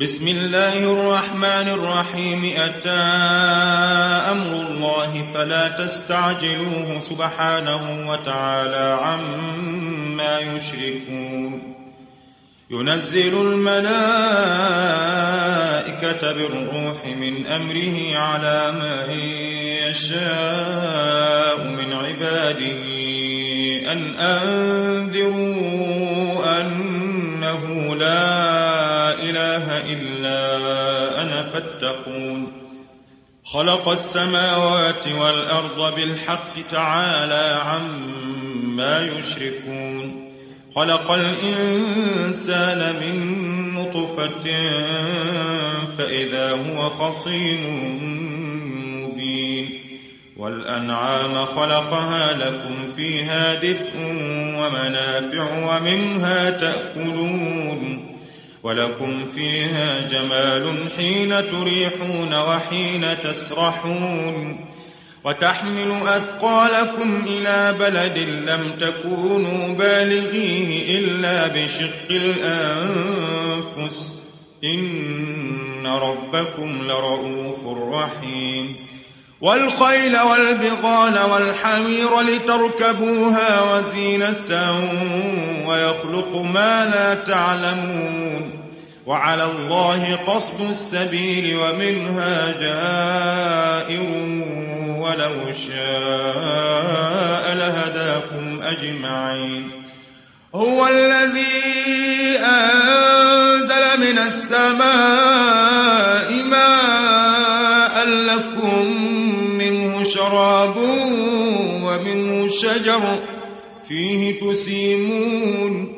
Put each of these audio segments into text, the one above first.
بسم الله الرحمن الرحيم. أتى أمر الله فلا تستعجلوه سبحانه وتعالى عما يشركون. ينزل الملائكة بالروح من أمره على من يشاء من عباده أن أنذروا أنه لا أنا فاتقون. خلق السماوات والأرض بالحق تعالى عما يشركون. خلق الإنسان من نطفة فإذا هو خصيم مبين. والأنعام خلقها لكم فيها دفء ومنافع ومنها تأكلون. ولكم فيها جمال حين تريحون وحين تسرحون وتحمل أثقالكم إلى بلد لم تكونوا بالغيه إلا بشق الأنفس. إن ربكم لرؤوف رحيم. والخيل والبغال والحمير لتركبوها وزينة ويخلق ما لا تعلمون. وعلى الله قصد السبيل ومنها جائر ولو شاء لهداكم أجمعين. هو الذي أنزل من السماء ماء لكم منه شراب ومنه شجر فيه تسيمون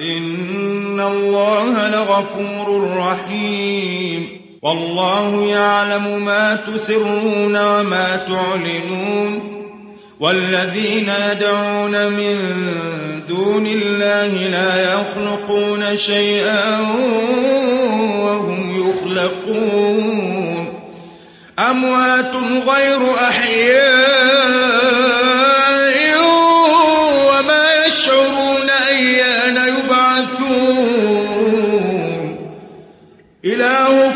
إن الله لغفور رحيم. والله يعلم ما تسرون وما تعلنون. والذين يدعون من دون الله لا يخلقون شيئا وهم يخلقون. أموات غير أحياء وما يشعرون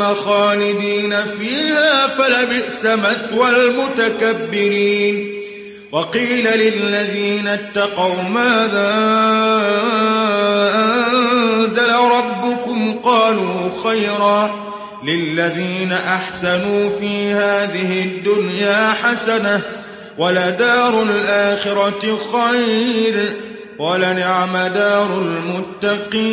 خالدين فيها فلبئس مثوى المتكبرين. وقيل للذين اتقوا ماذا أنزل ربكم؟ قالوا خيرا. للذين أحسنوا في هذه الدنيا حسنة ولدار الآخرة خير ولنعم دار المتقين.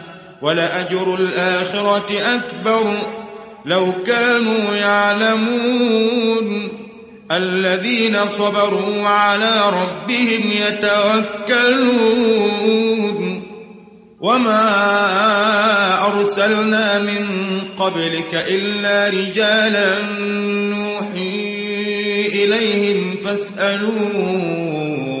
ولأجر الآخرة أكبر. لو كانوا يعلمون الذين صبروا على ربهم يتوكلون. وما أرسلنا من قبلك إلا رجالا نوحي إليهم فاسألوا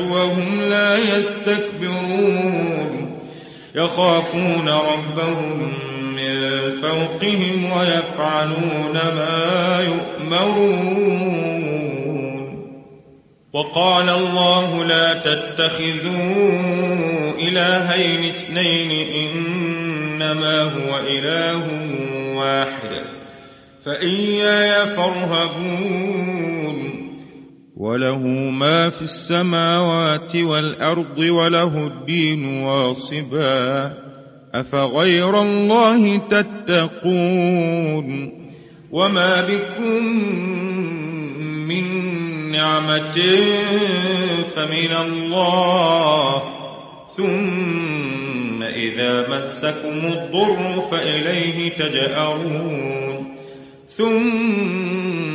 والملائكة وهم لا يستكبرون يخافون ربهم من فوقهم ويفعلون ما يؤمرون وقال الله لا تتخذوا إلهين اثنين إنما هو إله واحد فإياي فارهبون وله ما في السماوات والأرض وله الدين واصبا. أفغير الله تتقون؟ وما بكم من نعمة فمن الله. ثم إذا مسكم الضر فإليه تجأرون. ثم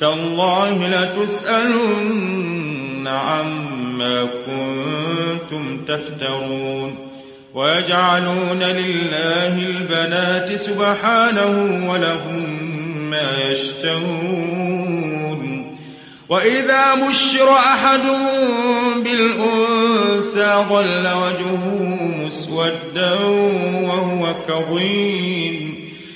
تالله لتسألن عما كنتم تفترون ويجعلون لله البنات سبحانه ولهم ما يشتهون وإذا بشر أحدهم بالأنثى ظل وجهه مسودا وهو كظيم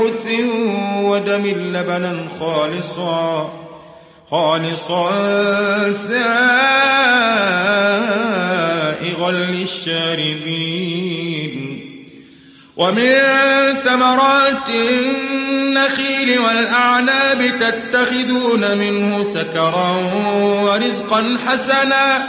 فرث ودم لبنا خالصا خالصا سائغا للشاربين. ومن ثمرات النخيل والأعناب تتخذون منه سكرا ورزقا حسنا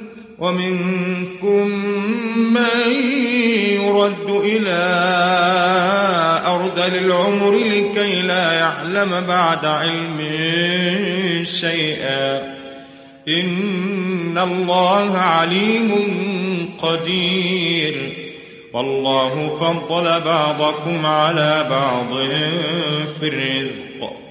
ومنكم من يرد إلى أرذل العمر لكي لا يعلم بعد علم شيئا. إن الله عليم قدير. والله فضل بعضكم على بعض في الرزق.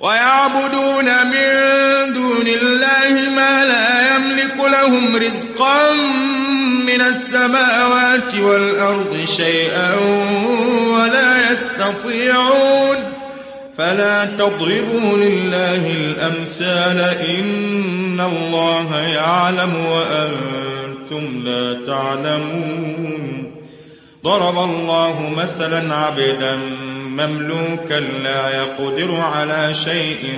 ويعبدون من دون الله ما لا يملك لهم رزقا من السماوات والأرض شيئا ولا يستطيعون فلا تضربوا لله الأمثال إن الله يعلم وأنتم لا تعلمون ضرب الله مثلا عبدا مملوكا لا يقدر على شيء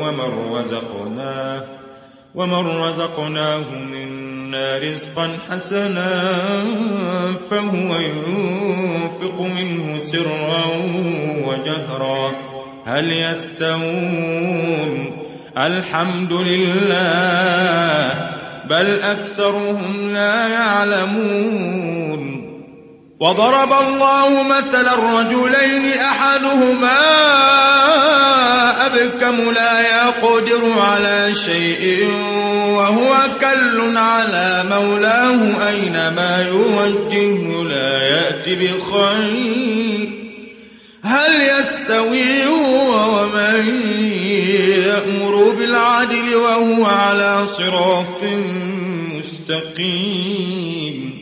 ومن رزقناه ومن رزقناه منا رزقا حسنا فهو ينفق منه سرا وجهرا. هل يستوون؟ الحمد لله بل أكثرهم لا يعلمون. وضرب الله مثلا الرجلين أحدهما أبكم لا يقدر على شيء وهو كل على مولاه أينما يوجهه لا يأتي بخير. هل يستوي هو ومن يأمر بالعدل وهو على صراط مستقيم؟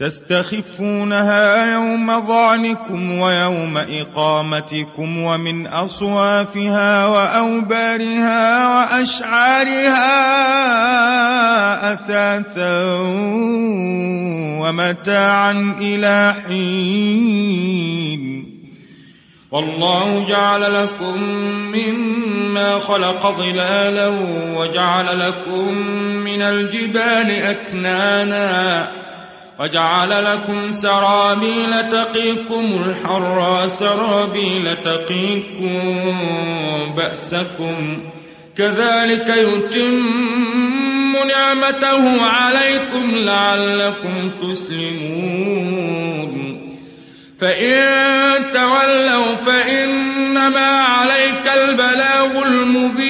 تستخفونها يوم ظعنكم ويوم إقامتكم ومن أصوافها وأوبارها وأشعارها أثاثا ومتاعا إلى حين. والله جعل لكم مما خلق ظلالا وجعل لكم من الجبال أكنانا وجعل لكم سرابيل تقيكم الحر سرابيل تقيكم بأسكم. كذلك يتم نعمته عليكم لعلكم تسلمون. فإن تولوا فإنما عليك البلاغ المبين.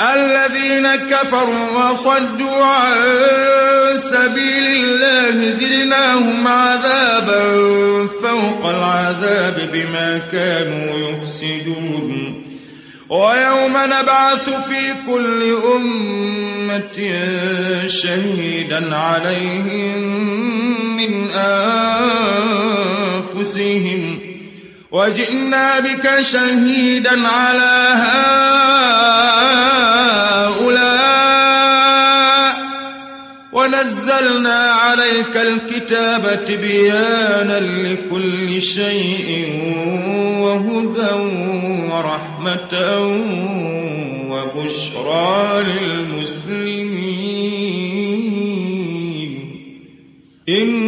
الذين كفروا وصدوا عن سبيل الله زدناهم عذابا فوق العذاب بما كانوا يفسدون. ويوم نبعث في كل أمة شهيدا عليهم من أنفسهم. وجئنا بك شهيدا على هؤلاء. ونزلنا عليك الكتاب تبيانا لكل شيء وهدى ورحمة وبشرى للمسلمين. إن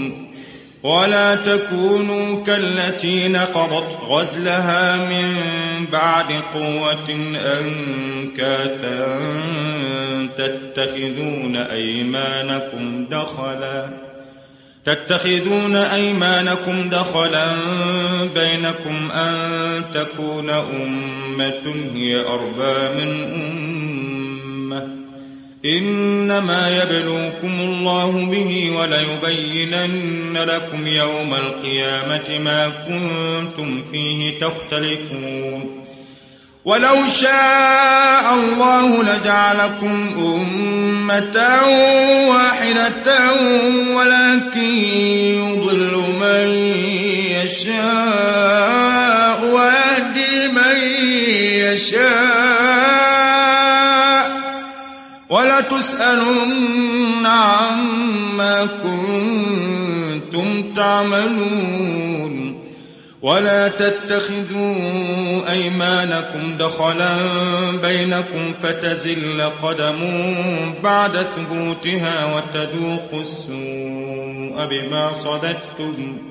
ولا تكونوا كالتي نقضت غزلها من بعد قوة أنكاثا تتخذون أيمانكم دخلا تتخذون أيمانكم دخلا بينكم أن تكون أمة هي أربى من أمة. إنما يبلوكم الله به وليبينن لكم يوم القيامة ما كنتم فيه تختلفون. ولو شاء الله لجعلكم أمة واحدة ولكن يضل من يشاء ويهدي من يشاء. ولتسألن عما كنتم تعملون ولا تتخذوا أيمانكم دخلا بينكم فتزل قدم بعد ثبوتها وتذوقوا السوء بما صددتم.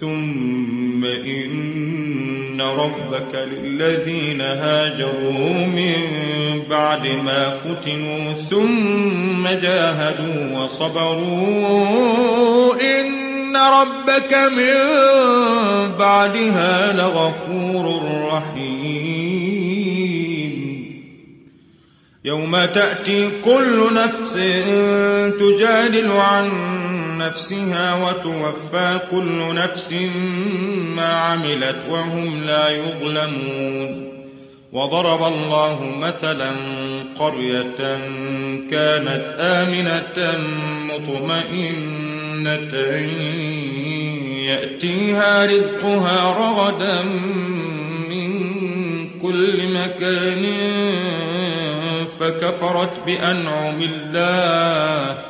ثم إن ربك للذين هاجروا من بعد ما فتنوا ثم جاهدوا وصبروا. إن ربك من بعدها لغفور رحيم. يوم تأتي كل نفس تجادل عن نفسها وتوفى كل نفس ما عملت وهم لا يظلمون. وضرب الله مثلا قرية كانت آمنة مطمئنة يأتيها رزقها رغدا من كل مكان فكفرت بأنعم الله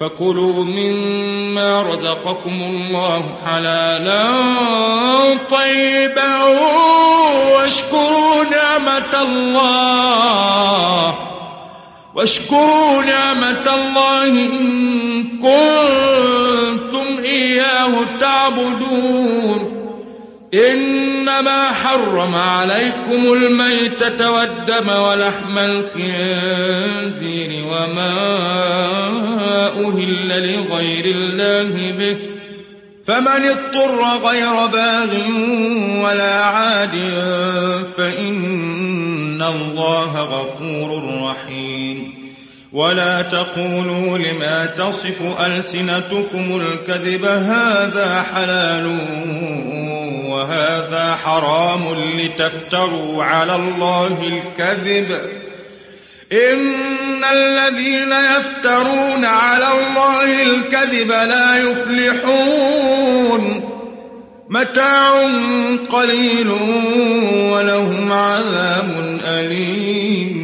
فكلوا مما رزقكم الله حلالا طيبا واشكروا نعمة الله. واشكروا نعمة الله إن كنتم إياه تعبدون. إنما حرم عليكم الميتة والدم ولحم الخنزير وما أهل لغير الله به فمن اضطر غير باغ ولا عاد فإن الله غفور رحيم ولا تقولوا لما تصف ألسنتكم الكذب هذا حلال وهذا حرام لتفتروا على الله الكذب. إن الذين يفترون على الله الكذب لا يفلحون. متاع قليل ولهم عذاب أليم.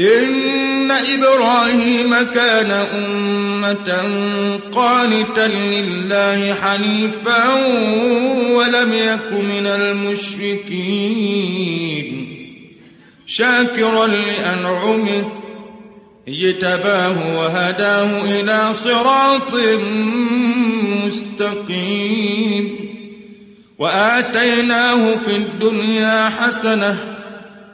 إن إبراهيم كان أمة قانتا لله حنيفا ولم يك من المشركين شاكرا لأنعمه اجتباه وهداه إلى صراط مستقيم. وآتيناه في الدنيا حسنة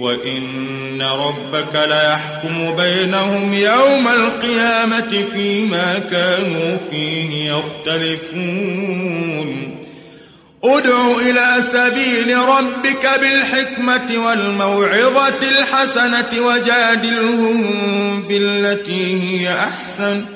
وإن ربك ليحكم بينهم يوم القيامة فيما كانوا فيه يختلفون ادع إلى سبيل ربك بالحكمة والموعظة الحسنة وجادلهم بالتي هي أحسن